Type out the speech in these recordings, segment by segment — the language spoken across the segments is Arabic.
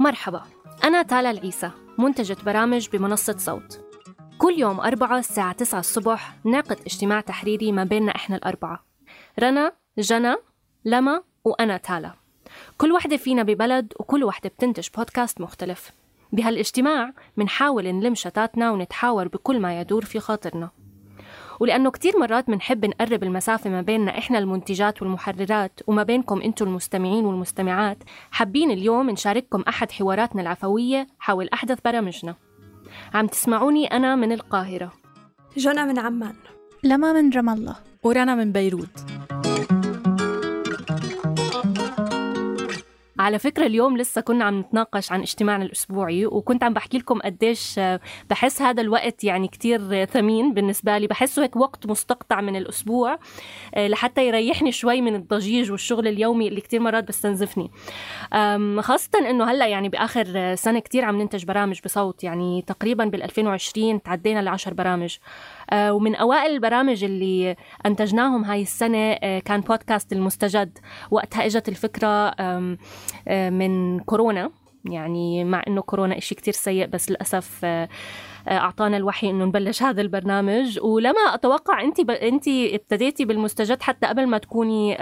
مرحبا أنا تالا العيسى منتجة برامج بمنصة صوت. كل يوم أربعة الساعة 9 الصبح نعقد اجتماع تحريري ما بيننا إحنا الأربعة. رنا جنى لما وأنا تالا. كل وحدة فينا ببلد وكل وحدة بتنتج بودكاست مختلف. بهالاجتماع منحاول نلم شتاتنا ونتحاور بكل ما يدور في خاطرنا. ولأنه كتير مرات منحب نقرب المسافة ما بيننا إحنا المنتجات والمحررات وما بينكم أنتم المستمعين والمستمعات. حابين اليوم نشارككم أحد حواراتنا العفوية حول أحدث برامجنا. عم تسمعوني أنا من القاهرة. جنى من عمان. لما من رام الله. ورنا من بيروت. على فكرة اليوم لسه كنا عم نتناقش عن اجتماعنا الأسبوعي وكنت عم بحكي لكم قديش بحس هذا الوقت يعني كتير ثمين بالنسبة لي. بحسه هيك وقت مستقطع من الأسبوع آه، لحتى يريحني شوي من الضجيج والشغل اليومي اللي كتير مرات بستنزفني. خاصة إنه هلأ يعني بآخر سنة كتير عم ننتج برامج بصوت يعني تقريبا بال 2020 تعدينا لعشر برامج. آه، ومن أوائل البرامج اللي أنتجناهم هاي السنة آه، كان بودكاست المستجد وقتها إجت الفكرة آه، من كورونا. يعني مع إنه كورونا إشي كتير سيء بس للأسف أعطانا الوحي إنه نبلش هذا البرنامج. ولما أتوقع انت ب... انت ابتديتي بالمستجد حتى قبل ما تكوني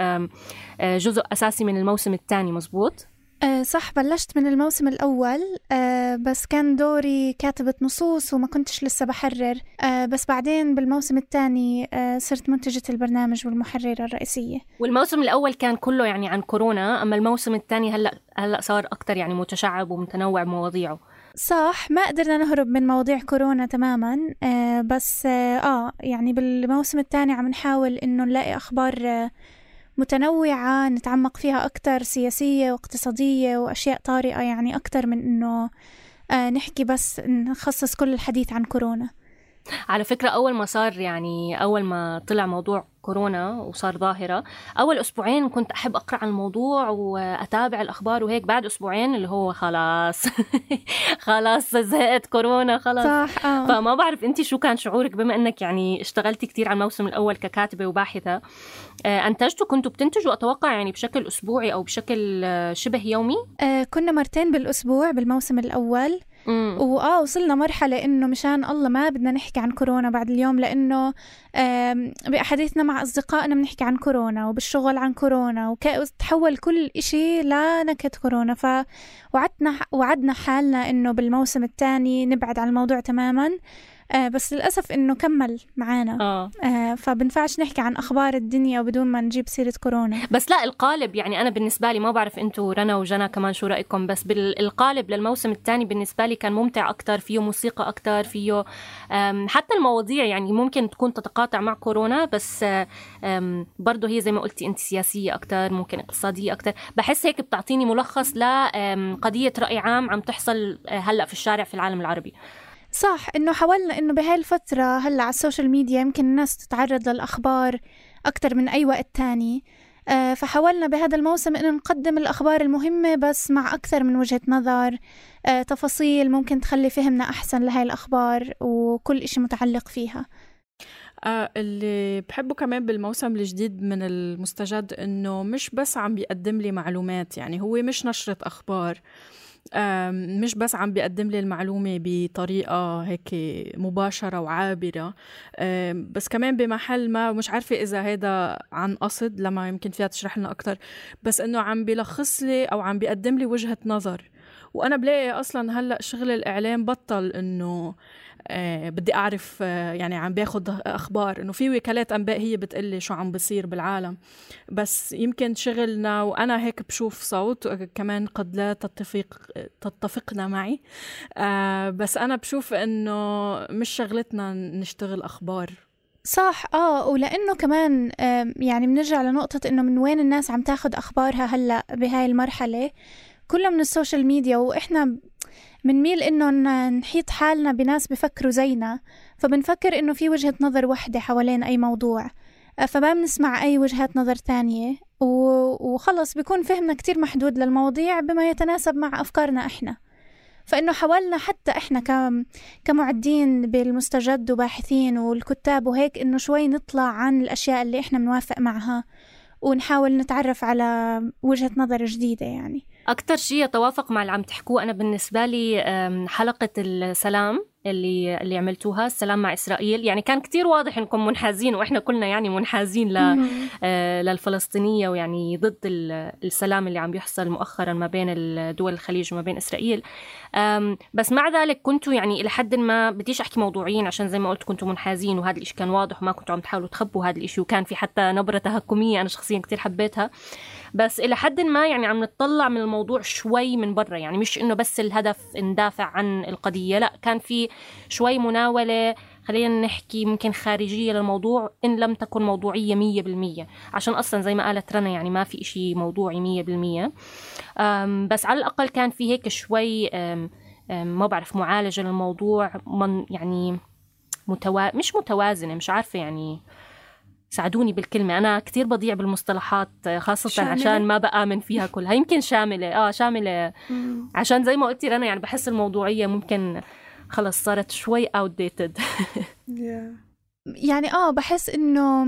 جزء أساسي من الموسم الثاني مزبوط؟ أه صح بلشت من الموسم الأول أه بس كان دوري كاتبة نصوص وما كنتش لسه بحرر. أه بس بعدين بالموسم الثاني صرت منتجة البرنامج والمحررة الرئيسية. والموسم الأول كان كله يعني عن كورونا أما الموسم الثاني هلأ هلأ صار أكتر يعني متشعب ومتنوع مواضيعه صح ما قدرنا نهرب من مواضيع كورونا تماما آه بس آه, يعني بالموسم الثاني عم نحاول إنه نلاقي أخبار آه متنوعة نتعمق فيها أكتر سياسية واقتصادية وأشياء طارئة يعني أكتر من إنه آه، نحكي بس نخصص كل الحديث عن كورونا. على فكرة أول ما صار يعني أول ما طلع موضوع كورونا وصار ظاهرة أول أسبوعين كنت أحب أقرأ عن الموضوع وأتابع الأخبار وهيك بعد أسبوعين اللي هو خلاص خلاص زهقت كورونا خلاص. صح آه. فما بعرف أنت شو كان شعورك بما أنك يعني اشتغلتي كتير على الموسم الأول ككاتبة وباحثة. آه، أنتجتوا كنتوا بتنتجوا أتوقع يعني بشكل أسبوعي أو بشكل آه، شبه يومي؟ آه كنا مرتين بالأسبوع بالموسم الأول. وآه وصلنا مرحلة إنه مشان الله ما بدنا نحكي عن كورونا بعد اليوم لإنه بأحاديثنا مع أصدقائنا بنحكي عن كورونا وبالشغل عن كورونا وتحول كل إشي لنكهة كورونا. فوعدنا وعدنا حالنا إنه بالموسم الثاني نبعد عن الموضوع تماما. آه بس للأسف إنه كمل معانا. آه. آه فبنفعش نحكي عن أخبار الدنيا بدون ما نجيب سيرة كورونا. بس لا القالب يعني أنا بالنسبة لي ما بعرف أنتوا رنا وجنا كمان شو رأيكم بس بالقالب للموسم الثاني بالنسبة لي كان ممتع أكتر فيه موسيقى أكتر فيه حتى المواضيع يعني ممكن تكون تتقاطع مع كورونا بس برضه هي زي ما قلتي أنت سياسية أكتر ممكن اقتصادية أكتر. بحس هيك بتعطيني ملخص لقضية رأي عام عم تحصل آه، هلأ في الشارع في العالم العربي. صح إنه حاولنا إنه بهاي الفترة هلأ على السوشيال ميديا يمكن الناس تتعرض للأخبار أكثر من أي وقت تاني. آه، فحاولنا بهذا الموسم إنه نقدم الأخبار المهمة بس مع أكثر من وجهة نظر. آه، تفاصيل ممكن تخلي فهمنا أحسن لهاي الأخبار وكل إشي متعلق فيها. آه اللي بحبه كمان بالموسم الجديد من المستجد إنه مش بس عم بيقدم لي معلومات يعني هو مش نشرة أخبار. مش بس عم بيقدم لي المعلومة بطريقة هيك مباشرة وعابرة بس كمان بمحل ما مش عارفة إذا هذا عن قصد لما يمكن فيها تشرح لنا أكتر بس إنه عم بيلخص لي أو عم بيقدم لي وجهة نظر. وأنا بلاقي أصلا هلأ شغل الإعلام بطل إنه آه بدي أعرف آه يعني عم باخد أخبار إنه في وكالات أنباء هي بتقلي شو عم بصير بالعالم. بس يمكن شغلنا وأنا هيك بشوف صوت كمان قد لا تتفق تتفق معي. آه بس أنا بشوف إنه مش شغلتنا نشتغل أخبار. صح آه ولأنه كمان آه يعني بنرجع لنقطة إنه من وين الناس عم تاخد أخبارها هلأ بهاي المرحلة؟ كلها من السوشيال ميديا وإحنا منميل إنه نحيط حالنا بناس بفكروا زينا فبنفكر إنه في وجهة نظر وحدة حوالين أي موضوع. فما بنسمع أي وجهات نظر تانية وخلص بيكون فهمنا كتير محدود للمواضيع بما يتناسب مع أفكارنا إحنا. فإنه حاولنا حتى إحنا كمعدين بالمستجد وباحثين والكتاب وهيك إنه شوي نطلع عن الأشياء اللي إحنا بنوافق معها ونحاول نتعرف على وجهة نظر جديدة يعني. أكتر شيء يتوافق مع اللي عم تحكوه أنا بالنسبة لي حلقة السلام. اللي اللي عملتوها. السلام مع إسرائيل. يعني كان كتير واضح إنكم منحازين وإحنا كلنا يعني منحازين ل آه للفلسطينية ويعني ضد السلام اللي عم بيحصل مؤخرا ما بين دول الخليج وما بين إسرائيل. بس مع ذلك كنتوا يعني إلى حد ما بديش أحكي موضوعيين عشان زي ما قلت كنتوا منحازين وهذا الإشي كان واضح وما كنتوا عم تحاولوا تخبوا هذا الإشي وكان في حتى نبرة تهكمية أنا شخصيا كتير حبيتها. بس إلى حد ما يعني عم نطلع من الموضوع شوي من برا. يعني مش إنه بس الهدف ندافع عن القضية لا كان في شوي مناولة خلينا نحكي ممكن خارجية للموضوع إن لم تكن موضوعية مية بالمية. عشان أصلا زي ما قالت رنا يعني ما في إشي موضوعي مية بالمية. بس على الأقل كان في هيك شوي ما بعرف معالجة للموضوع من يعني متوا... مش متوازنة مش عارفة يعني. ساعدوني بالكلمة. أنا كتير بضيع بالمصطلحات خاصة شاملة. عشان ما بآمن فيها كلها. يمكن شاملة. آه شاملة. مم. عشان زي ما قلتي رنا يعني بحس الموضوعية ممكن خلص صارت شوي outdated. يعني آه بحس إنه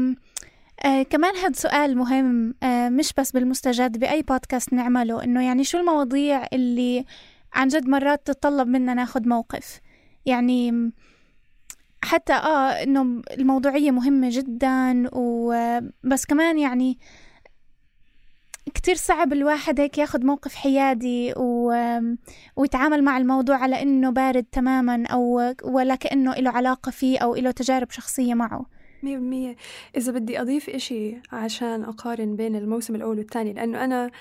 آه كمان هاد سؤال مهم آه مش بس بالمستجد بأي بودكاست نعمله إنه يعني شو المواضيع اللي عن جد مرات تتطلب منا ناخد موقف؟ يعني حتى آه إنه الموضوعية مهمة جدا وبس كمان يعني كتير صعب الواحد هيك ياخد موقف حيادي و... ويتعامل مع الموضوع على إنه بارد تماما أو ولا كأنه له علاقة فيه أو له تجارب شخصية معه. مية بالمية. إذا بدي أضيف إشي عشان أقارن بين الموسم الأول والثاني لأنه أنا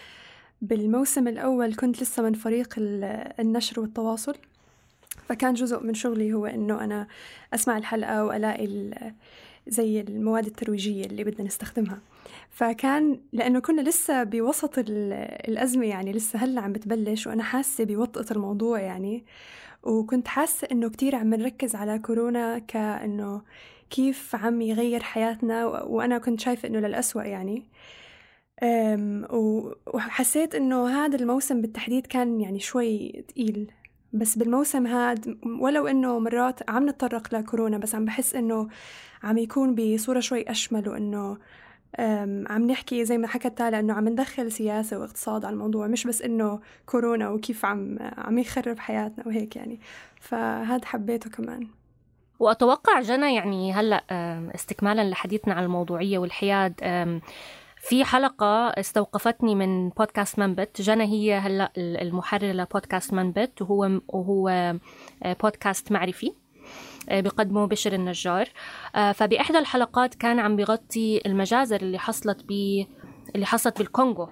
بالموسم الأول كنت لسه من فريق النشر والتواصل فكان جزء من شغلي هو إنه أنا أسمع الحلقة وألاقي زي المواد الترويجية اللي بدنا نستخدمها. فكان لأنه كنا لسه بوسط الأزمة يعني لسه هلأ عم بتبلش وأنا حاسة بوطئة الموضوع يعني. وكنت حاسة إنه كتير عم نركز على كورونا كأنه كيف عم يغير حياتنا وأنا كنت شايفة إنه للأسوأ يعني. وحسيت إنه هذا الموسم بالتحديد كان يعني شوي تقيل. بس بالموسم هاد ولو إنه مرات عم نتطرق لكورونا بس عم بحس إنه عم يكون بصورة شوي أشمل وإنه عم نحكي زي ما حكت تالا إنه عم ندخل سياسة واقتصاد على الموضوع مش بس إنه كورونا وكيف عم عم يخرب حياتنا وهيك يعني. فهذا حبيته كمان. وأتوقع جنى يعني هلأ استكمالا لحديثنا عن الموضوعية والحياد في حلقة استوقفتني من بودكاست منبت. جنى هي هلأ المحررة لبودكاست منبت وهو وهو بودكاست معرفي. بقدمه بشر النجار. آه، فبإحدى الحلقات كان عم بغطي المجازر اللي حصلت ب اللي حصلت بالكونغو.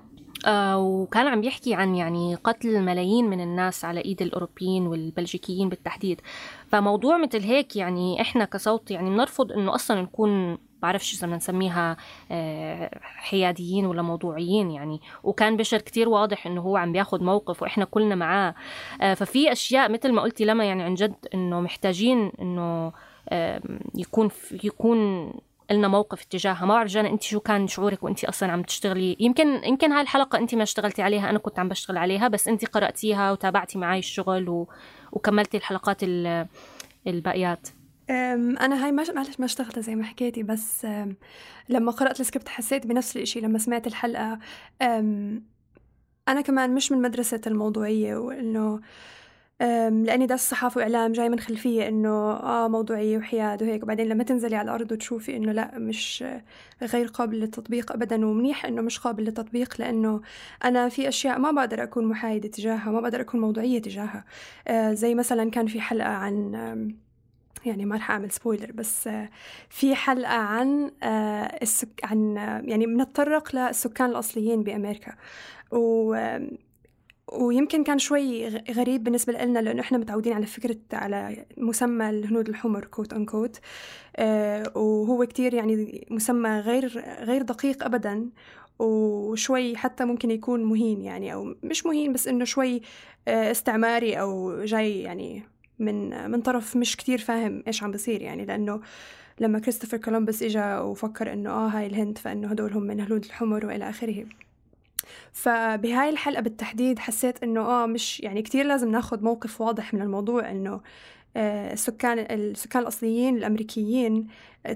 آه وكان عم بيحكي عن يعني قتل ملايين من الناس على إيد الأوروبيين والبلجيكيين بالتحديد. فموضوع مثل هيك يعني إحنا كصوت يعني بنرفض إنه أصلا نكون بعرفش إذا نسميها آه، حياديين ولا موضوعيين يعني. وكان بشر كتير واضح إنه هو عم بياخد موقف وإحنا كلنا معاه. آه، ففي أشياء مثل ما قلتي لما يعني عن جد إنه محتاجين إنه يكون يكون لنا موقف اتجاهها. ما بعرف جانا انت شو كان شعورك وانت أصلا عم تشتغلي؟ يمكن يمكن هاي الحلقة انت ما اشتغلتي عليها أنا كنت عم بشتغل عليها بس انت قرأتيها وتابعتي معي الشغل و... وكملتي الحلقات الباقيات. أنا هاي معلش ما اشتغلت زي ما حكيتي بس لما قرأت السكريبت حسيت بنفس الإشي لما سمعت الحلقة. أنا كمان مش من مدرسة الموضوعية وإنه لأني درست صحافة وإعلام جاي من خلفية إنه آه موضوعية وحياد وهيك. وبعدين لما تنزلي على الأرض وتشوفي إنه لأ مش غير قابل للتطبيق أبدا ومنيح إنه مش قابل للتطبيق لأنه أنا في أشياء ما بقدر أكون محايدة تجاهها ما بقدر أكون موضوعية تجاهها. آه زي مثلا كان في حلقة عن يعني ما رح أعمل سبويلر بس في حلقة عن آه، السك عن يعني بنتطرق للسكان الأصليين بأمريكا. و ويمكن كان شوي غريب بالنسبة لنا لأنه إحنا متعودين على فكرة على مسمى الهنود الحمر quote unquote آه وهو كتير يعني مسمى غير غير دقيق أبدا وشوي حتى ممكن يكون مهين يعني أو مش مهين بس إنه شوي آه استعماري أو جاي يعني من من طرف مش كتير فاهم إيش عم بصير يعني لأنه لما كريستوفر كولومبوس إجا وفكر إنه آه هاي الهند فإنه هدول هم من هنود الحمر وإلى آخره. فبهاي الحلقة بالتحديد حسيت إنه آه مش يعني كتير لازم ناخد موقف واضح من الموضوع إنه السكان السكان الأصليين الأمريكيين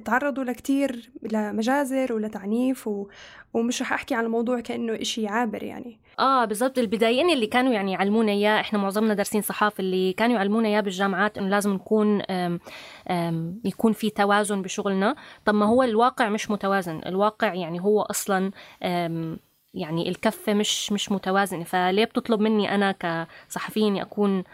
تعرضوا لكتير لمجازر ولتعنيف و... ومش رح أحكي عن الموضوع كأنه إشي عابر يعني. آه بالضبط. البدايين اللي كانوا يعني يعلمونا إياه إحنا معظمنا دارسين صحافة اللي كانوا يعلمونا إياه بالجامعات إنه لازم نكون أم أم يكون في توازن بشغلنا. طب ما هو الواقع مش متوازن. الواقع يعني هو أصلا يعني الكفة مش مش متوازنة. فليه بتطلب مني أنا كصحفيه اني أكون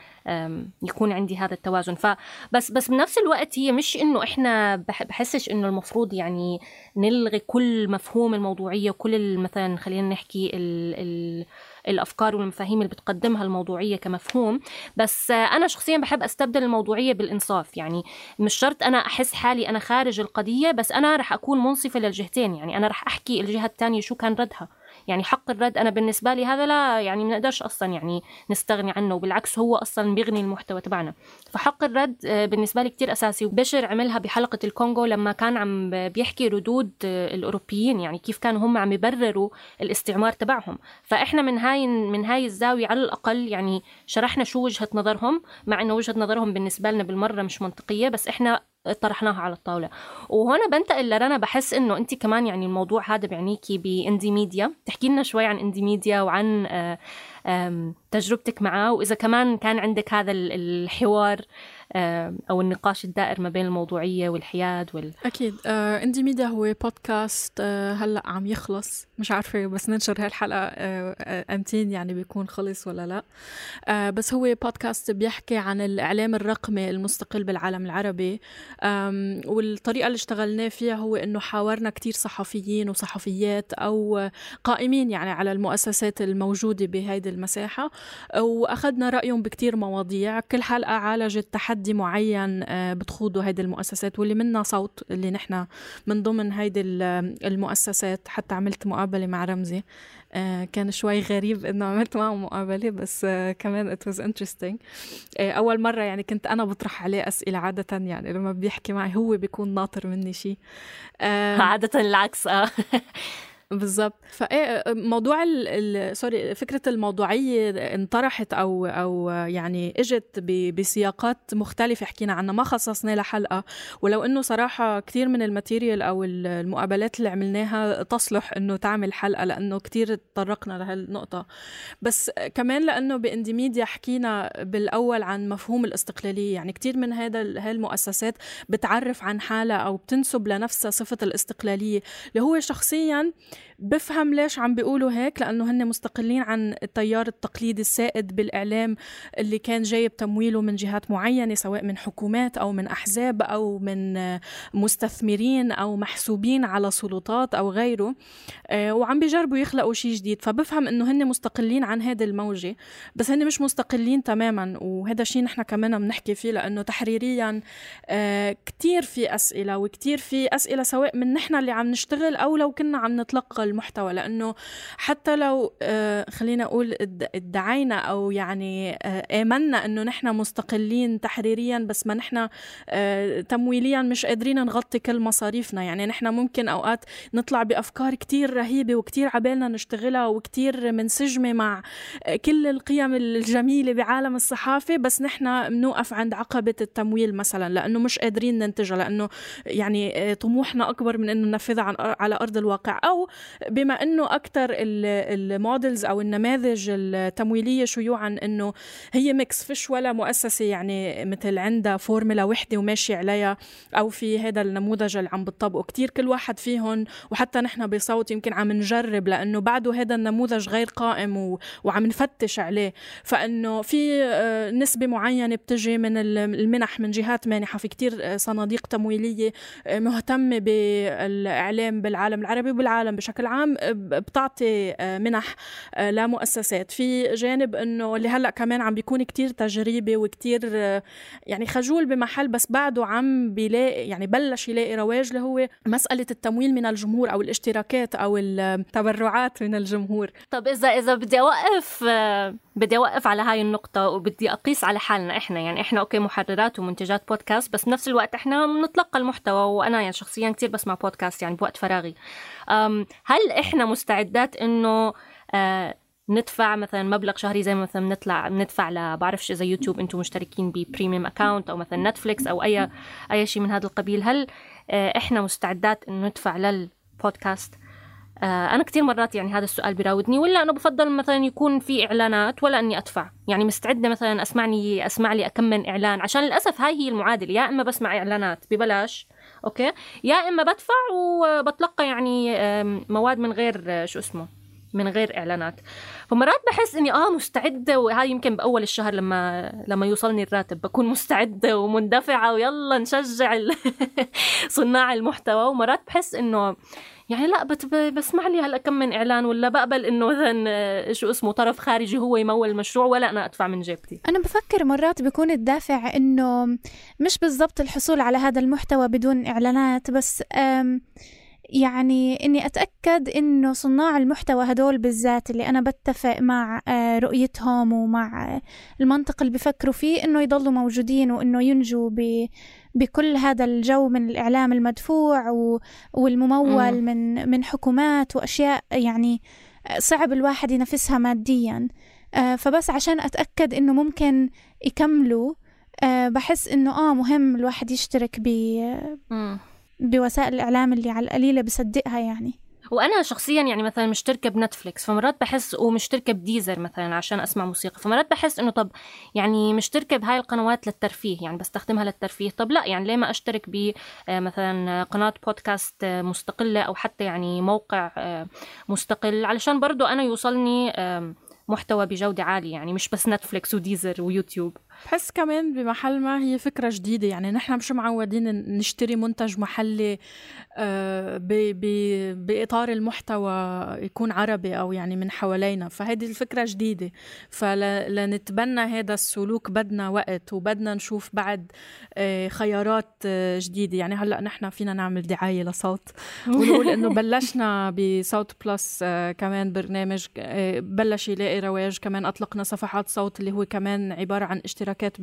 يكون عندي هذا التوازن. فبس بس بنفس الوقت هي مش إنه إحنا بحسش إنه المفروض يعني نلغي كل مفهوم الموضوعية وكل مثلا خلينا نحكي ال ال الأفكار والمفاهيم اللي بتقدمها الموضوعية كمفهوم. بس أنا شخصيا بحب أستبدل الموضوعية بالإنصاف. يعني مش شرط أنا أحس حالي أنا خارج القضية بس أنا رح أكون منصفة للجهتين. يعني أنا رح أحكي الجهة الثانية شو كان ردها. يعني حق الرد أنا بالنسبة لي هذا لا يعني ما نقدرش أصلا يعني نستغني عنه وبالعكس هو أصلا بيغني المحتوى تبعنا. فحق الرد آه، بالنسبة لي كتير أساسي. وبشر عملها بحلقة الكونغو لما كان عم بيحكي ردود آه، الأوروبيين يعني كيف كانوا هم عم يبرروا الاستعمار تبعهم. فإحنا من هاي من هاي الزاوية على الأقل يعني شرحنا شو وجهة نظرهم مع إنه وجهة نظرهم بالنسبة لنا بالمرة مش منطقية بس إحنا طرحناها على الطاولة. وهنا بنتقل لرنا بحس إنه انت كمان يعني الموضوع هذا بعنيكي بإندي ميديا. تحكي لنا شوي عن إندي ميديا وعن آه، تجربتك معه وإذا كمان كان عندك هذا الحوار أو النقاش الدائر ما بين الموضوعية والحياد وال أكيد. آه إندي ميديا هو بودكاست آه هلأ عم يخلص. مش عارفة بس ننشر هالحلقة آه أمتين يعني بيكون خلص ولا لا. آه بس هو بودكاست بيحكي عن الإعلام الرقمي المستقل بالعالم العربي. والطريقة اللي اشتغلناه فيها هو إنه حاورنا كتير صحفيين وصحفيات أو قائمين يعني على المؤسسات الموجودة بهيدي المساحة وأخذنا رأيهم بكتير مواضيع. كل حلقة عالجت تحدي معين آه، بتخوضه هيدي المؤسسات واللي منا صوت اللي نحن من ضمن هيدي المؤسسات. حتى عملت مقابلة مع رمزي. آه، كان شوي غريب إنه عملت معه مقابلة بس آه، كمان it was interesting. أول مرة يعني كنت أنا بطرح عليه أسئلة عادة يعني لما بيحكي معي هو بيكون ناطر مني شيء عادة العكس آه. بالظبط. فايه موضوع ال sorry فكرة الموضوعية انطرحت أو أو يعني إجت بسياقات مختلفة. حكينا عنها ما خصصنا لها حلقه ولو إنه صراحة كثير من ال material أو المقابلات اللي عملناها تصلح إنه تعمل حلقة لأنه كثير تطرقنا لهالنقطة. بس كمان لأنه باندي ميديا حكينا بالأول عن مفهوم الاستقلالية. يعني كثير من هذا هالمؤسسات بتعرف عن حالها أو بتنسب لنفسها صفة الاستقلالية. اللي هو شخصيا بفهم ليش عم بيقولوا هيك لأنه هن مستقلين عن التيار التقليدي السائد بالإعلام اللي كان جايب تمويله من جهات معينة سواء من حكومات أو من أحزاب أو من مستثمرين أو محسوبين على سلطات أو غيره آه، وعم بيجربوا يخلقوا شيء جديد. فبفهم إنه هن مستقلين عن هذه الموجة بس هن مش مستقلين تماما. وهذا الشيء نحن كمان بنحكي فيه لأنه تحريريا آه، كتير في أسئلة وكتير في أسئلة سواء من نحن اللي عم نشتغل أو لو كنا عم نتلقى المحتوى لأنه حتى لو آه، خلينا أقول ادعينا أو يعني آه، آمنا إنه نحن مستقلين تحريريا بس ما نحن آه، تمويليا مش قادرين نغطي كل مصاريفنا. يعني نحن ممكن أوقات نطلع بأفكار كتير رهيبة وكتير عبالنا نشتغلها وكتير منسجمة مع كل القيم الجميلة بعالم الصحافة بس نحن بنوقف عند عقبة التمويل مثلا لأنه مش قادرين ننتجها لأنه يعني طموحنا أكبر من إنه ننفذها على أرض الواقع. أو بما إنه أكثر ال models أو النماذج التمويلية شيوعا إنه هي mix فيش ولا مؤسسة يعني مثل عندها فورمولا وحدة وماشي عليها أو في هذا النموذج اللي عم بتطبقه. كثير كل واحد فيهم وحتى نحن بصوت يمكن عم نجرب لأنه بعده هذا النموذج غير قائم و... وعم نفتش عليه. فإنه في آه، نسبة معينة بتجي من المنح من جهات مانحة. في كثير آه، صناديق تمويلية آه، مهتمة بالإعلام بالعالم العربي وبالعالم بشكل عام بتعطي آه، منح آه، لمؤسسات. في جانب إنه اللي هلأ كمان عم بيكون كتير تجريبي وكتير آه، يعني خجول بمحل بس بعده عم بيلاقي يعني بلش يلاقي رواج اللي هو مسألة التمويل من الجمهور أو الاشتراكات أو التبرعات من الجمهور. طب إذا إذا بدي أوقف بدي أوقف على هاي النقطة وبدي أقيس على حالنا إحنا. يعني إحنا okay محررات ومنتجات بودكاست بس بنفس الوقت إحنا بنتلقى المحتوى. وأنا يعني شخصيا كثير بسمع بودكاست يعني بوقت فراغي. هل إحنا مستعدات إنه آه، ندفع مثلا مبلغ شهري زي مثلا بنطلع بندفع ل بعرفش إذا يوتيوب أنتم مشتركين ب premium account أو مثلا نتفليكس أو أي أي شيء من هذا القبيل هل آه، إحنا مستعدات إنه ندفع للبودكاست آه، أنا كثير مرات يعني هذا السؤال بيراودني ولا أنا بفضل مثلا يكون في إعلانات ولا إني أدفع؟ يعني مستعدة مثلا أسمعني أسمع لي أكم من إعلان؟ عشان للأسف هاي هي المعادلة يا إما بسمع إعلانات ببلاش أوكي؟ يا إما بدفع وبتلقى يعني مواد من غير آه، شو اسمه؟ من غير إعلانات. فمرات بحس إني آه مستعدة وهذا يمكن بأول الشهر لما لما يوصلني الراتب بكون مستعدة ومندفعة ويلا نشجع صناع المحتوى. ومرات بحس إنه يعني لا بسمع لي هلأ كم من إعلان ولا بقبل إنه مثلا شو اسمه طرف خارجي هو يمول المشروع ولا أنا أدفع من جيبتي. أنا بفكر مرات بيكون الدافع إنه مش بالضبط الحصول على هذا المحتوى بدون إعلانات بس يعني إني أتأكد إنه صناع المحتوى هدول بالذات اللي أنا بتفق مع آه، رؤيتهم ومع المنطق اللي بفكروا فيه إنه يضلوا موجودين وإنه ينجوا ب بكل هذا الجو من الإعلام المدفوع والممول م. من من حكومات وأشياء يعني صعب الواحد ينافسها ماديا آه، فبس عشان أتأكد إنه ممكن يكملوا آه، بحس إنه آه مهم الواحد يشترك ب بوسائل الإعلام اللي على القليلة بصدقها يعني. وأنا شخصيا يعني مثلا مشتركه بنتفليكس فمرات بحس ومشتركه بديزر مثلا عشان أسمع موسيقى فمرات بحس إنه طب يعني مشتركه بهاي القنوات للترفيه يعني بستخدمها للترفيه طب لا يعني ليه ما أشترك ب آه، مثلا قناة بودكاست آه، مستقلة أو حتى يعني موقع آه، مستقل علشان برضو أنا يوصلني محتوى بجودة عالية يعني مش بس نتفليكس وديزر ويوتيوب. بحس كمان بمحل ما هي فكرة جديدة. يعني نحن مش معودين نشتري منتج محلي آه، بإطار المحتوى يكون عربي أو يعني من حوالينا. فهذه الفكرة جديدة. فلنتبنى هذا السلوك بدنا وقت وبدنا نشوف بعد آه، خيارات آه، جديدة. يعني هلأ نحن فينا نعمل دعاية لصوت. ونقول إنه بلشنا بصوت بلس كمان برنامج بلش يلاقي رواج. كمان أطلقنا صفحات صوت اللي هو كمان عبارة عن اشتراكات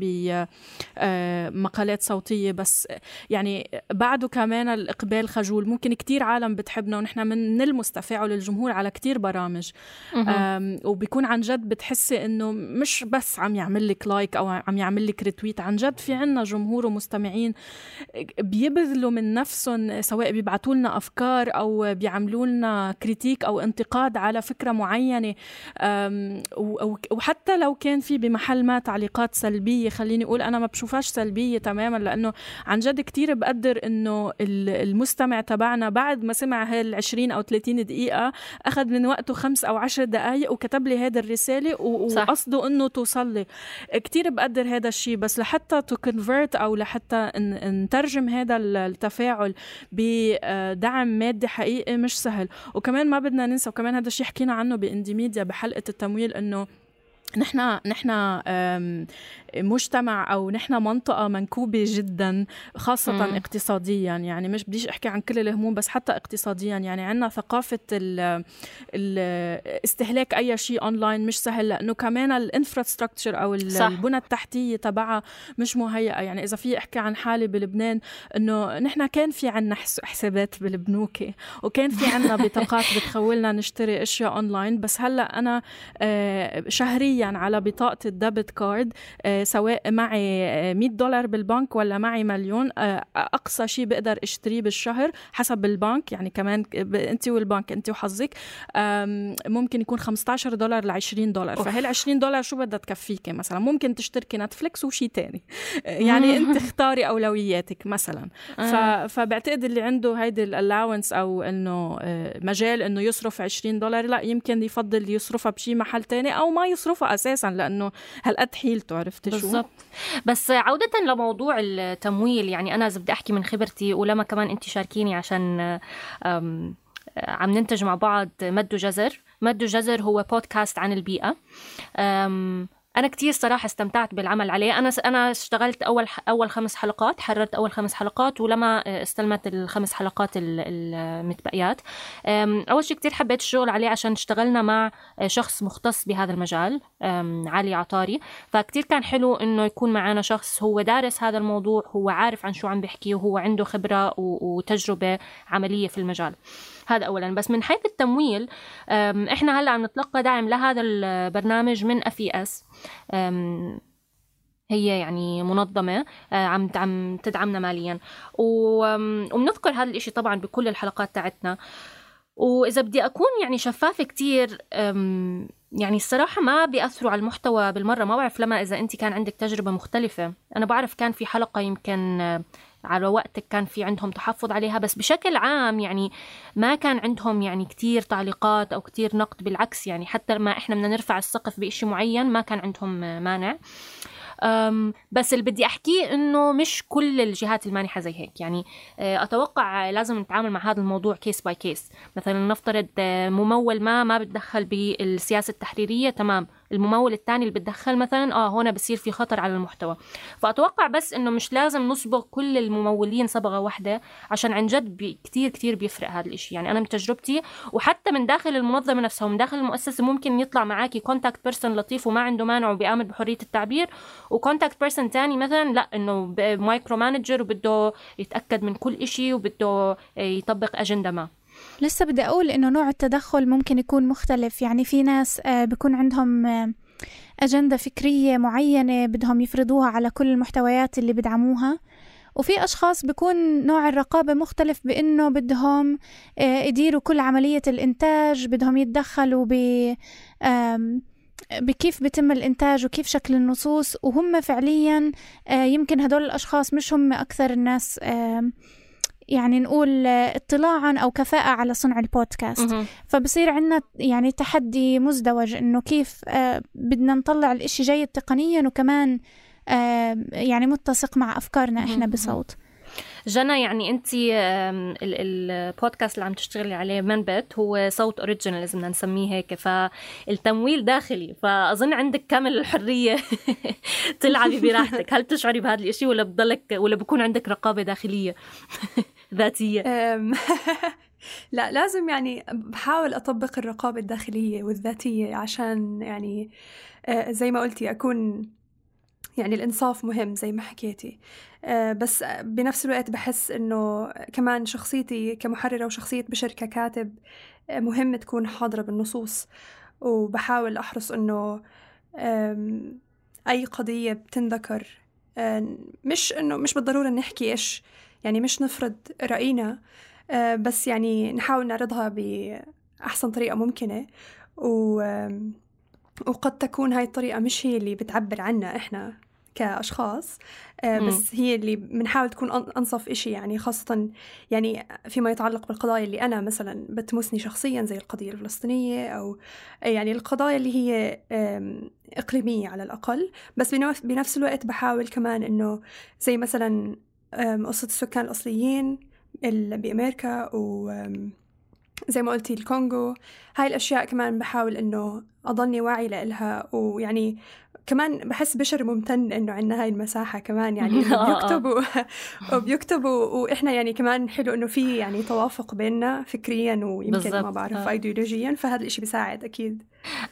بمقالات صوتية. بس يعني بعده كمان الإقبال خجول. ممكن كتير عالم بتحبنا ونحن من نلمس تفاعل الجمهور على كتير برامج. وبيكون عن جد بتحسي إنه مش بس عم يعمل لك like أو عم يعمل لك retweet عن جد في عنا جمهور ومستمعين بيبذلوا من نفسهم سواء بيبعتوا لنا أفكار أو بيعملوا لنا critique أو انتقاد على فكرة معينة. وحتى لو كان في بمحل ما تعليقات سلبية خليني أقول أنا ما بشوفهاش سلبية تماما لأنه عن جد كتير بقدر إنه المستمع المستمع تبعنا بعد ما سمع هال 20 أو 30 دقيقة أخذ من وقته خمس أو عشر دقائق وكتب لي هذه الرسالة وقصده إنه توصل لي كثير بقدر هذا الشيء بس لحتى to convert أو لحتى نترجم هذا التفاعل بدعم مادي حقيقي مش سهل. وكمان ما بدنا ننسى وكمان هذا الشيء حكينا عنه ب Indie Media بحلقة التمويل إنه نحن نحن مجتمع أو نحن منطقة منكوبة جدا خاصة مم. اقتصاديا يعني مش بديش أحكي عن كل الهموم بس حتى اقتصاديا يعني عندنا ثقافة ال ال استهلاك أي شيء اونلاين مش سهل لأنه كمان ال infrastructure أو. البنى التحتية تبعها مش مهيئة يعني إذا في أحكي عن حالي بلبنان إنه نحن كان في عنا حسابات بالبنوك وكان في عنا بطاقات بتخولنا نشتري أشياء اونلاين بس هلأ أنا آه، شهريا على بطاقة ال debit card سواء معي 100 دولار بالبنك ولا معي مليون آه، أقصى شيء بقدر أشتريه بالشهر حسب البنك. يعني كمان أنت والبنك أنت وحظك ممكن يكون 15 دولار ل 20 دولار. فهال 20 دولار شو بدها تكفيك مثلا؟ ممكن تشتركي Netflix وشيء تاني. يعني أنت اختاري أولوياتك مثلا. آه. فبعتقد اللي عنده هيدي ال allowance أو إنه آه، مجال إنه يصرف 20 دولار لا يمكن يفضل يصرفها بشي محل تاني أو ما يصرفها. أساسا لأنه هالقد حيلته عرفت شو؟ بالضبط. بس عودة لموضوع التمويل يعني أنا إذا بدي أحكي من خبرتي ولما كمان أنت شاركيني عشان عم ننتج مع بعض مد جزر مد جزر هو بودكاست عن البيئة. أنا كتير صراحة استمتعت بالعمل عليه. أنا أنا اشتغلت أول أول خمس حلقات حررت أول خمس حلقات ولما استلمت الخمس حلقات المتبقيات. أول شيء كتير حبيت الشغل عليه عشان اشتغلنا مع شخص مختص بهذا المجال علي عطاري. فكتير كان حلو إنه يكون معنا شخص هو دارس هذا الموضوع هو عارف عن شو عم بيحكي وهو عنده خبرة وتجربة عملية في المجال. هذا اولا. بس من حيث التمويل إحنا هلأ عم نتلقى دعم لهذا البرنامج من FS هي يعني منظمة عم عم تدعمنا ماليا. وبنذكر هذا الإشي طبعا بكل الحلقات تاعتنا. وإذا بدي أكون يعني شفافة كتير يعني الصراحة ما بيأثروا على المحتوى بالمرة. ما بعرف لما إذا أنت كان عندك تجربة مختلفة. أنا بعرف كان في حلقة يمكن على وقتك كان في عندهم تحفظ عليها بس بشكل عام يعني ما كان عندهم يعني كتير تعليقات أو كتير نقد بالعكس يعني حتى لما إحنا بدنا نرفع السقف بإشي معين ما كان عندهم مانع. بس اللي بدي احكيه إنه مش كل الجهات المانحة زي هيك. يعني آه، أتوقع لازم نتعامل مع هذا الموضوع case by case مثلا نفترض آه، ممول ما ما بتدخل بالسياسة التحريرية تمام. الممول الثاني اللي بتدخل مثلا آه هنا بصير في خطر على المحتوى. فأتوقع بس إنه مش لازم نصبغ كل الممولين صبغة واحدة عشان عن جد كثير كثير بيفرق هذا الشيء يعني أنا من تجربتي وحتى من داخل المنظمة نفسها ومن داخل المؤسسة ممكن يطلع معاكي contact person لطيف وما عنده مانع وبيآمن بحرية التعبير و contact person ثاني مثلا لا إنه micromanager وبده يتأكد من كل شيء وبده يطبق اجنده ما. لسه بدي أقول إنه نوع التدخل ممكن يكون مختلف. يعني في ناس آه، بيكون عندهم آه، أجندة فكرية معينة بدهم يفرضوها على كل المحتويات اللي بدعموها وفي أشخاص بيكون نوع الرقابة مختلف بإنه بدهم آه، يديروا كل عملية الإنتاج بدهم يتدخلوا ب بكيف بتم الإنتاج وكيف شكل النصوص. وهم فعليا يمكن هدول الأشخاص مش هم أكثر الناس يعني نقول اطلاعا أو كفاءة على صنع البودكاست. فبصير عندنا يعني تحدي مزدوج إنه كيف آه، بدنا نطلع الإشي جيد تقنيا وكمان آه، يعني متسق مع أفكارنا إحنا بصوت. جنى يعني أنت البودكاست اللي عم تشتغلي عليه منبت هو صوت أوريجينال إذا بدنا نسميه هيك فالتمويل داخلي. فأظن عندك كامل الحرية تلعبي براحتك. هل بتشعري بهذا الشيء ولا بضلك ولا بكون عندك رقابة داخلية؟ ذاتية. لا لازم يعني بحاول أطبق الرقابة الداخلية والذاتية عشان يعني زي ما قلتي أكون يعني الإنصاف مهم زي ما حكيتي. بس بنفس الوقت بحس إنه كمان شخصيتي كمحررة وشخصية بشر ككاتب مهم تكون حاضرة بالنصوص. وبحاول أحرص إنه أي قضية بتنذكر مش إنه مش بالضرورة نحكي إيش يعني مش نفرض رأينا آه، بس يعني نحاول نعرضها بأحسن طريقة ممكنة. و وقد تكون هاي الطريقة مش هي اللي بتعبر عنا إحنا كأشخاص آه، بس هي اللي بنحاول تكون أنصف إشي يعني خاصة يعني فيما يتعلق بالقضايا اللي أنا مثلا بتمسني شخصيا زي القضية الفلسطينية أو يعني القضايا اللي هي إقليمية على الأقل. بس بنفس الوقت بحاول كمان إنه زي مثلا قصة السكان الأصليين بأمريكا و زي ما قلتي الكونغو. هاي الأشياء كمان بحاول إنه أضلني واعي لإلها ويعني كمان بحس بشر ممتن إنه عندنا هاي المساحة كمان يعني بيكتبوا وبيكتبوا وإحنا يعني كمان حلو إنه في يعني توافق بيننا فكريا ويمكن ما بعرف آه. ايديولوجيا فهذا الشيء بيساعد أكيد.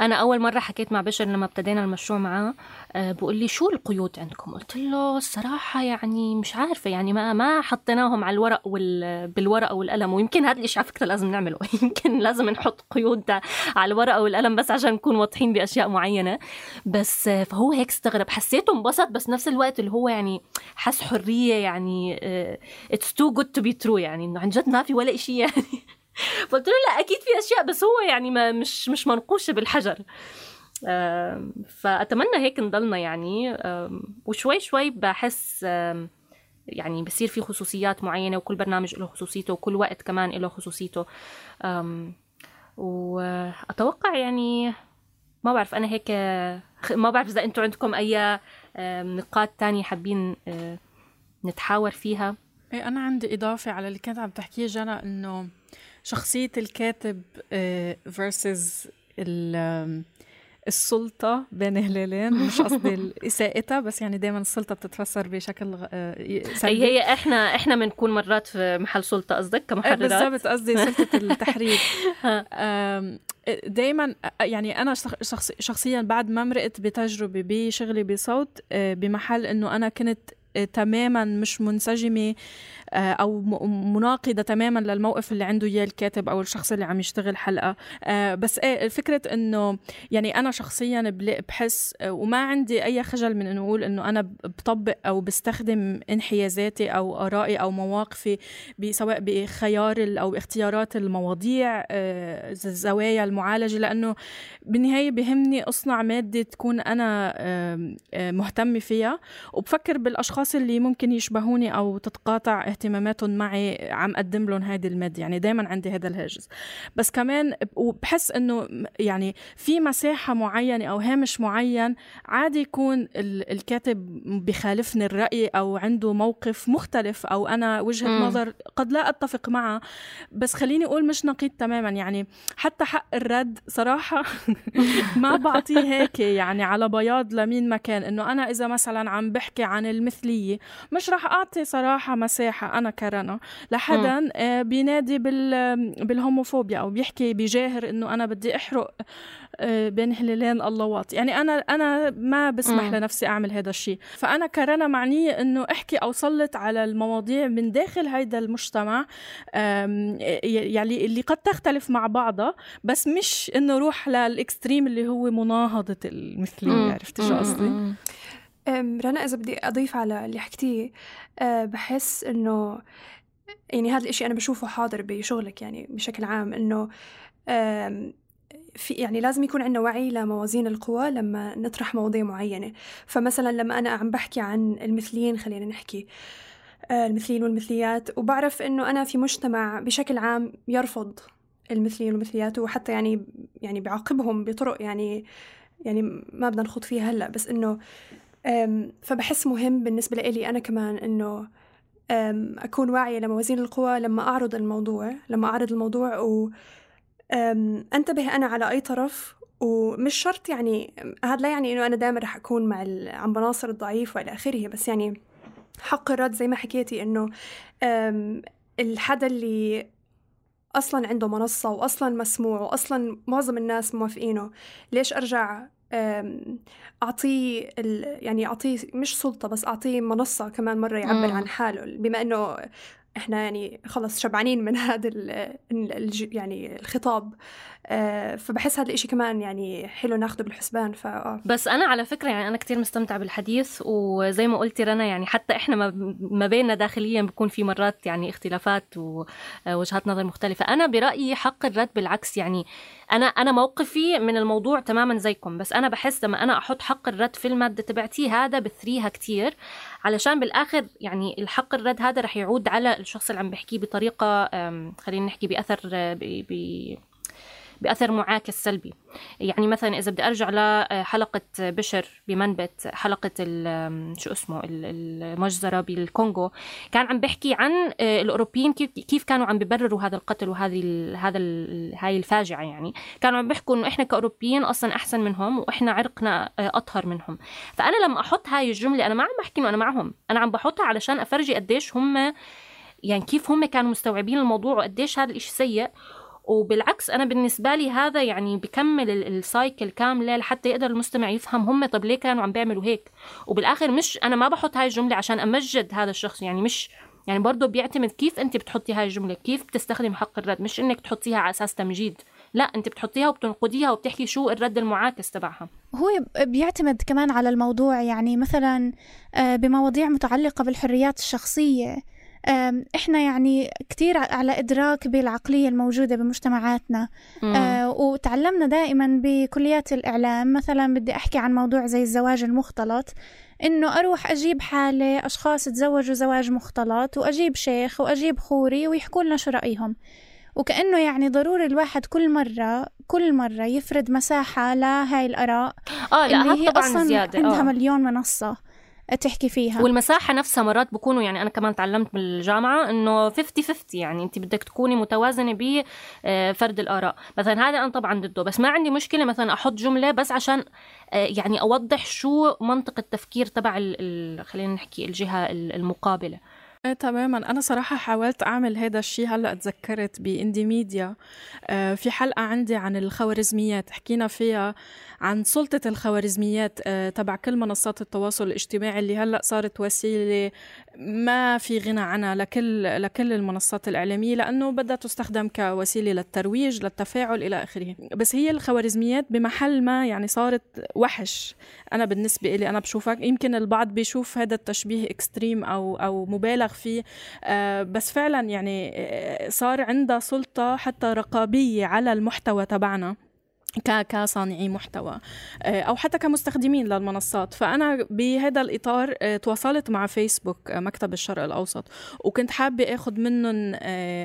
أنا أول مرة حكيت مع بشر لما ابتدينا المشروع معاه آه، بقول لي شو القيود عندكم؟ قلت له الصراحة يعني مش عارفة يعني ما ما حطيناهم على الورق وال بالورقه والقلم ويمكن هذا الشيء على فكرة لازم نعمله يمكن لازم نحط قيود على الورقه والقلم بس عشان نكون واضحين بأشياء معينة. بس فهو هيك استغرب حسيته انبسط بس نفس الوقت اللي هو يعني حس حرية يعني it's too good to be true يعني إنه عن جد ما في ولا شيء يعني. فقلت له لا أكيد في أشياء بس هو يعني ما مش مش منقوشة بالحجر. فأتمنى هيك نضلنا يعني. وشوي شوي بحس يعني بصير في خصوصيات معينة وكل برنامج له خصوصيته وكل وقت كمان له خصوصيته. وأتوقع يعني ما بعرف أنا هيك ما بعرف إذا أنتم عندكم أي نقاط تانية حابين آه، نتحاور فيها. إيه أنا عندي إضافة على اللي كانت عم تحكيه جنى إنه شخصية الكاتب versus السلطة بين هلالين. مش قصدي إساءتها بس يعني دائما السلطة بتتفسر بشكل آه، سلبي. هي إحنا إحنا بنكون مرات في محل سلطة قصدك؟ كمحررات؟ بالضبط قصدي سلطة التحرير. دائما يعني أنا شخص شخصيا بعد ما مرقت بتجربة بشغلي بصوت آه، بمحل إنه أنا كنت تماما مش منسجمة آه، أو مناقضة تماما للموقف اللي عنده إياه الكاتب أو الشخص اللي عم يشتغل حلقة. آه، بس إيه فكرة إنه يعني أنا شخصيا بحس آه، وما عندي أي خجل من إنه أقول إنه أنا بطبق أو بستخدم انحيازاتي أو آرائي أو مواقفي سواء بخيار أو اختيارات المواضيع الزوايا المعالجة لأنه بالنهاية بهمني أصنع مادة تكون أنا مهتمه فيها. وبفكر بالأشخاص اللي ممكن يشبهوني أو تتقاطع اهتماماتهم معي عم قدم لهم هيدي المادة. يعني دايما عندي هذا الهاجس. بس كمان وبحس إنه يعني في مساحة معينة أو هامش معين عادي يكون الكاتب بخالفني الرأي أو عنده موقف مختلف أو أنا وجهة م. نظر قد لا أتفق معها بس خليني أقول مش نقيض تماما. يعني حتى حق الرد صراحة ما بعطيه هيك يعني على بياض لمين ما كان. إنه أنا إذا مثلا عم بحكي عن المثلية مش رح أعطي صراحة أنا كرنا. لحدا آه، بينادي بالهوموفوبيا أو بيحكي بجاهر إنه أنا بدي أحرق آه، بين هلالين اللوات يعني أنا أنا ما بسمح م. لنفسي أعمل هذا الشيء فأنا كرنا معنيه إنه أحكي أو سلط على المواضيع من داخل هيدا المجتمع يعني اللي قد تختلف مع بعضها بس مش إنه روح للإكستريم اللي هو مناهضة المثلية. عرفتي شو قصدي؟ رنا إذا بدي أضيف على اللي حكتيه أه، بحس إنه يعني هذا الإشي أنا بشوفه حاضر بشغلك يعني بشكل عام إنه في يعني لازم يكون عندنا وعي لموازين القوى لما نطرح مواضيع معينة. فمثلا لما أنا عم بحكي عن المثليين خلينا نحكي أه، المثليين والمثليات وبعرف إنه أنا في مجتمع بشكل عام يرفض المثليين والمثليات وحتى يعني يعني بيعاقبهم بطرق يعني يعني ما بدنا نخوض فيها هلأ بس إنه فبحس مهم بالنسبة لي أنا كمان إنه أكون واعية لموازين القوى لما أعرض الموضوع لما أعرض الموضوع و أنتبه أنا على أي طرف ومش شرط يعني هذا لا يعني إنه أنا دائما رح أكون مع عم بناصر الضعيف وإلى آخره بس يعني حق الرد زي ما حكيتي إنه الحدا اللي أصلا عنده منصة واصلا مسموع واصلا معظم الناس موافقينه ليش أرجع أعطيه يعني أعطيه مش سلطة بس أعطيه منصة كمان مرة يعبر عن حاله بما إنه إحنا يعني خلص شبعانين من هذا يعني الخطاب. آه، فبحس هذا الإشي كمان يعني حلو ناخده بالحسبان ف آه. بس أنا على فكرة يعني أنا كتير مستمتعة بالحديث وزي ما قلتي رنا يعني حتى إحنا ما بيننا داخليا بكون في مرات يعني اختلافات ووجهات نظر مختلفة. أنا برأيي حق الرد بالعكس يعني أنا أنا موقفي من الموضوع تماما زيكم بس أنا بحس لما أنا أحط حق الرد في المادة تبعتي هذا بثريها كتير. علشان بالآخر يعني الحق الرد هذا رح يعود على الشخص اللي عم بحكيه بطريقة خلينا نحكي بأثر بي بأثر معاكس سلبي يعني مثلا إذا بدي أرجع لحلقة بشر بمنبت حلقة شو اسمه المجزرة بالكونغو كان عم بحكي عن آه، الأوروبيين كيف كانوا عم ببرروا هذا القتل وهذه هذا هاي الفاجعة يعني. كانوا عم بيحكوا إنه إحنا كأوروبيين أصلا أحسن منهم وإحنا عرقنا آه، أطهر منهم. فأنا لما أحط هاي الجملة أنا ما عم بحكي إنه أنا معهم. أنا عم بحطها علشان أفرجي قديش هم يعني كيف هم كانوا مستوعبين الموضوع وقديش هذا الإشي سيء. وبالعكس أنا بالنسبة لي هذا يعني بكمل السايكل كاملة لحتى يقدر المستمع يفهم هم طب ليه كانوا عم بيعملوا هيك. وبالآخر مش أنا ما بحط هاي الجملة عشان أمجد هذا الشخص يعني مش يعني برضه بيعتمد كيف أنت بتحطي هاي الجملة كيف بتستخدم حق الرد مش إنك تحطيها على أساس تمجيد لا أنت بتحطيها وبتنقديها وبتحكي شو الرد المعاكس تبعها. هو بيعتمد كمان على الموضوع يعني مثلا آه، بمواضيع متعلقة بالحريات الشخصية. إحنا يعني كثير على إدراك بالعقلية الموجودة بمجتمعاتنا. أه وتعلمنا دائما بكليات الإعلام. مثلا بدي أحكي عن موضوع زي الزواج المختلط. إنه أروح أجيب حالة أشخاص تزوجوا زواج مختلط وأجيب شيخ وأجيب خوري ويحكوا لنا شو رأيهم. وكأنه يعني ضروري الواحد كل مرة كل مرة يفرد مساحة لهاي الآراء آه لا اللي هي طبعا أصلا زيادة عندها آه. مليون منصة. تحكي فيها. والمساحة نفسها مرات بكونوا يعني أنا كمان تعلمت بالجامعة إنه 50 50 يعني أنت بدك تكوني متوازنة بفرد الآراء. مثلا هذا أنا طبعا ضده بس ما عندي مشكلة مثلا أحط جملة بس عشان آه، يعني أوضح شو منطق التفكير تبع خلينا نحكي الجهة المقابلة. إيه تماما. أنا صراحة حاولت أعمل هذا الشيء هلأ تذكرت بإندي ميديا. آه في حلقة عندي عن الخوارزميات. حكينا فيها عن سلطة الخوارزميات آه، تبع كل منصات التواصل الاجتماعي اللي هلأ صارت وسيلة ما في غنى عنها لكل لكل المنصات الإعلامية لأنه بدها تستخدم كوسيلة للترويج للتفاعل إلى آخره. بس هي الخوارزميات بمحل ما يعني صارت وحش. أنا بالنسبة لي أنا بشوفك يمكن البعض بيشوف هذا التشبيه extreme أو أو مبالغ فيه. آه، بس فعلا يعني آه، صار عندها سلطة حتى رقابية على المحتوى تبعنا. كصانعي محتوى آه، أو حتى كمستخدمين للمنصات. فأنا بهذا الإطار آه، تواصلت مع فيسبوك آه، مكتب الشرق الأوسط وكنت حابة آخذ منهم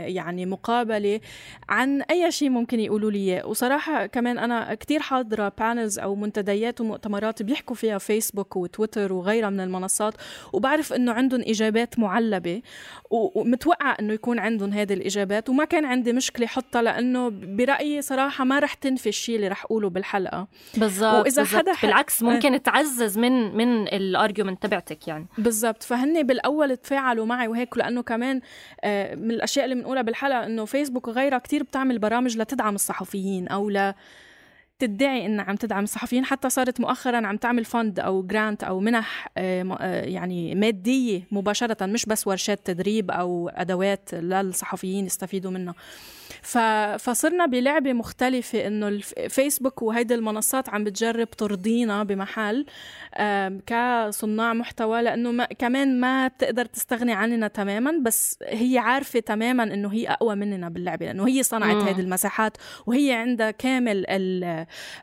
يعني مقابلة عن أي شيء ممكن يقولوا لي إياه. وصراحة كمان أنا كثير حاضرة panels أو منتديات ومؤتمرات بيحكوا فيها فيسبوك وتويتر وغيرها من المنصات وبعرف إنه عندهم إجابات معلبة ومتوقعه إنه يكون عندهم هذه الإجابات وما كان عندي مشكلة حطها لأنه برأيي صراحة ما رح تنفي الشيء اللي رح أقوله بالحلقة بالضبط وإذا بالزبط. حدا حد... بالعكس ممكن آه. تعزز من من ال argument تبعتك يعني بالضبط فهن بالأول تفاعلوا معي وهيك لأنه كمان آه، من الأشياء اللي بنقولها بالحلقة إنه فيسبوك وغيرها كتير بتعمل برامج لتدعم الصحفيين أو ل تدعي انها عم تدعم الصحفيين حتى صارت مؤخرا عم تعمل fund أو grant أو منح آه، يعني مادية مباشرة مش بس ورشات تدريب أو أدوات للصحفيين يستفيدوا منها. فصرنا بلعبة مختلفة إنه الفيسبوك وهيدي المنصات عم بتجرب ترضينا بمحل كصناع محتوى لأنه ما... كمان ما بتقدر تستغني عننا تماما بس هي عارفة تماما إنه هي أقوى مننا باللعبة لأنه هي صنعت هذه المساحات وهي عندها كامل ال...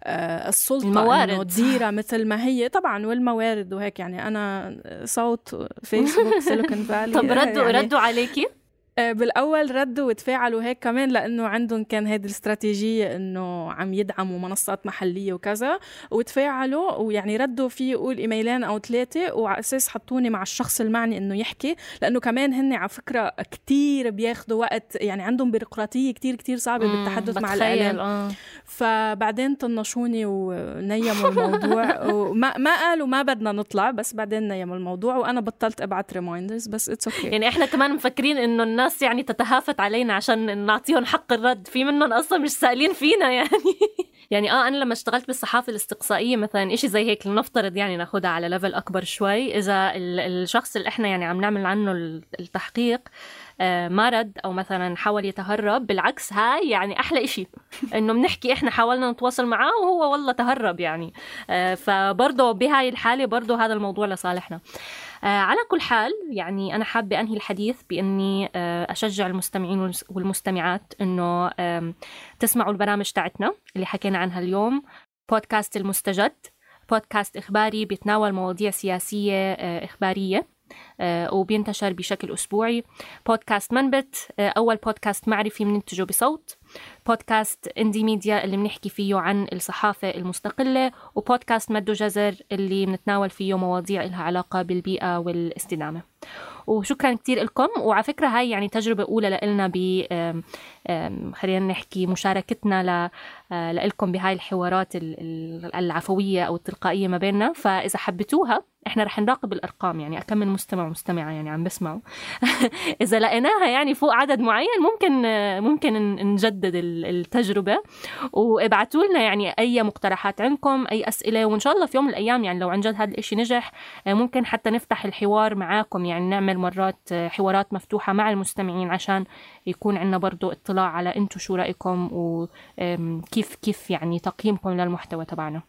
آه، السلطة الموارد. إنه تديرها مثل ما هي. طبعا والموارد وهيك يعني أنا صوت فيسبوك سيليكون فالي طب ردوا يعني ردوا عليكي؟ آه، بالأول ردوا وتفاعلوا هيك كمان لأنه عندهم كان هذه الاستراتيجية إنه عم يدعموا منصات محلية وكذا وتفاعلوا ويعني ردوا في يقول إيميلين أو ثلاثة وعلى أساس حطوني مع الشخص المعني إنه يحكي لأنه كمان هن على فكرة كثير بياخذوا وقت يعني عندهم بيروقراطية كثير كثير صعبة بالتحدث مع الإعلام آه. فبعدين طنشوني ونيموا الموضوع وما ما قالوا ما بدنا نطلع بس بعدين نيموا الموضوع وأنا بطلت أبعت reminders بس it's okay okay. يعني إحنا كمان مفكرين إنه الناس الناس يعني تتهافت علينا عشان نعطيهم حق الرد. في منهم أصلا مش سائلين فينا يعني. يعني آه أنا لما اشتغلت بالصحافة الاستقصائية مثلا إشي زي هيك لنفترض يعني ناخذها على ليفل أكبر شوي. إذا الشخص اللي إحنا يعني عم نعمل عنه التحقيق آه، ما رد أو مثلا حاول يتهرب بالعكس هاي يعني أحلى إشي. إنه بنحكي إحنا حاولنا نتواصل معاه وهو والله تهرب يعني. آه، فبرضه بهاي الحالة برضه هذا الموضوع لصالحنا. على كل حال يعني أنا حابة أنهي الحديث بإني أشجع المستمعين والمستمعات إنه تسمعوا البرامج تاعتنا اللي حكينا عنها اليوم. بودكاست المستجد بودكاست إخباري بيتناول مواضيع سياسية إخبارية آه، وبينتشر بشكل أسبوعي. بودكاست منبت آه، أول بودكاست معرفي بننتجه بصوت. بودكاست اندي ميديا اللي بنحكي فيه عن الصحافة المستقلة وبودكاست مد جزر اللي بنتناول فيه مواضيع لها علاقة بالبيئة والاستدامة. وشكرا كثير لكم وعلى فكرة هاي يعني تجربة أولى لنا ب خلينا نحكي مشاركتنا آه، لكم بهاي الحوارات العفوية أو التلقائية ما بيننا. فإذا حبيتوها إحنا رح نراقب الأرقام يعني أكم من مستمع ومستمعة يعني عم بسمعوا. إذا لقيناها يعني فوق عدد معين ممكن ممكن نجدد التجربة. وابعتوا لنا يعني أي مقترحات عندكم أي أسئلة وإن شاء الله في يوم من الأيام يعني لو عن جد هذا الشيء نجح ممكن حتى نفتح الحوار معاكم. يعني نعمل مرات حوارات مفتوحة مع المستمعين عشان يكون عندنا برضو اطلاع على أنتم شو رأيكم وكيف كيف يعني تقييمكم للمحتوى تبعنا.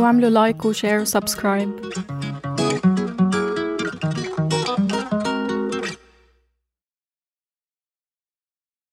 واعملوا like و share و subscribe